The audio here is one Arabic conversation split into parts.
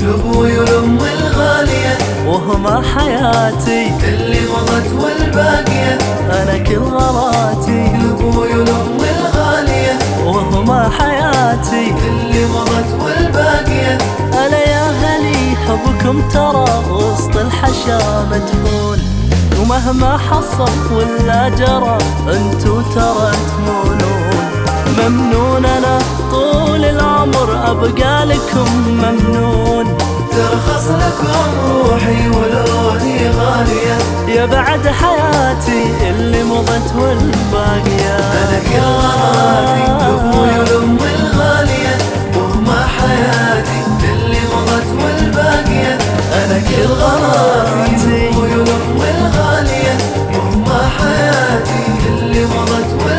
لابوي ولامي الغالية. وهما حياتي. اللي مضت والباقية. أنا كل غلاتي لابوي ولامي الغالية. وهما حياتي. اللي مضت والباقية. أنا يا هلي حبكم ترى وسط الحشا مدفون ومهما حصل ولا جرى أنتو ترى تمونون. ممنون أنا طول العمر أبقى لكم ممنون. ترخص لكم روحي ولوني غالية. يا بعد حياتي اللي مضت والباقية. أنا كل غلاتي لابوي ولامي الغالية. وهما حياتي اللي مضت والباقية. أنا كل غلاتي لابوي ولامي الغالية. وهما حياتي اللي مضت والباقية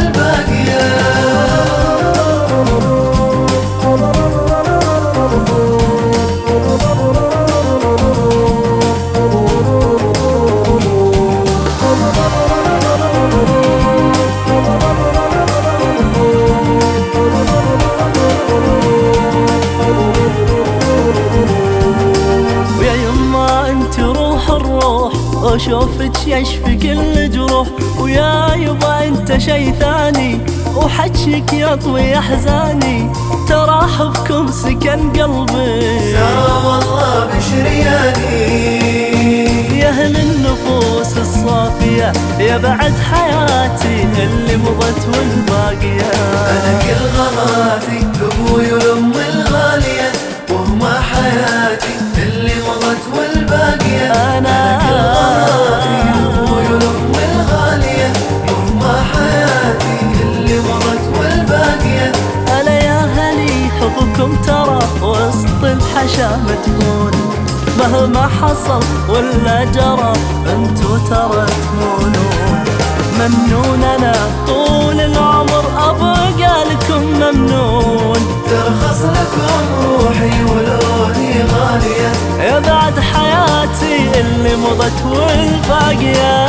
واشوفك يشفي كل جروح ويا يبا انت شي ثاني. وحجك يطوي احزاني ترى حبكم سكن قلبي. سلام والله بشرياني. يا أهل النفوس الصافية يا بعد حياتي اللي مضت والباقية. أنا كل غلاتي وسط الحشا مدفون مهما حصل ولا جرى انتو ترى تمونون ممنون أنا طول العمر أبقى لكم ممنون. ترخص لكم روحي ولوني غالية. يا بعد حياتي اللي مضت والباقية.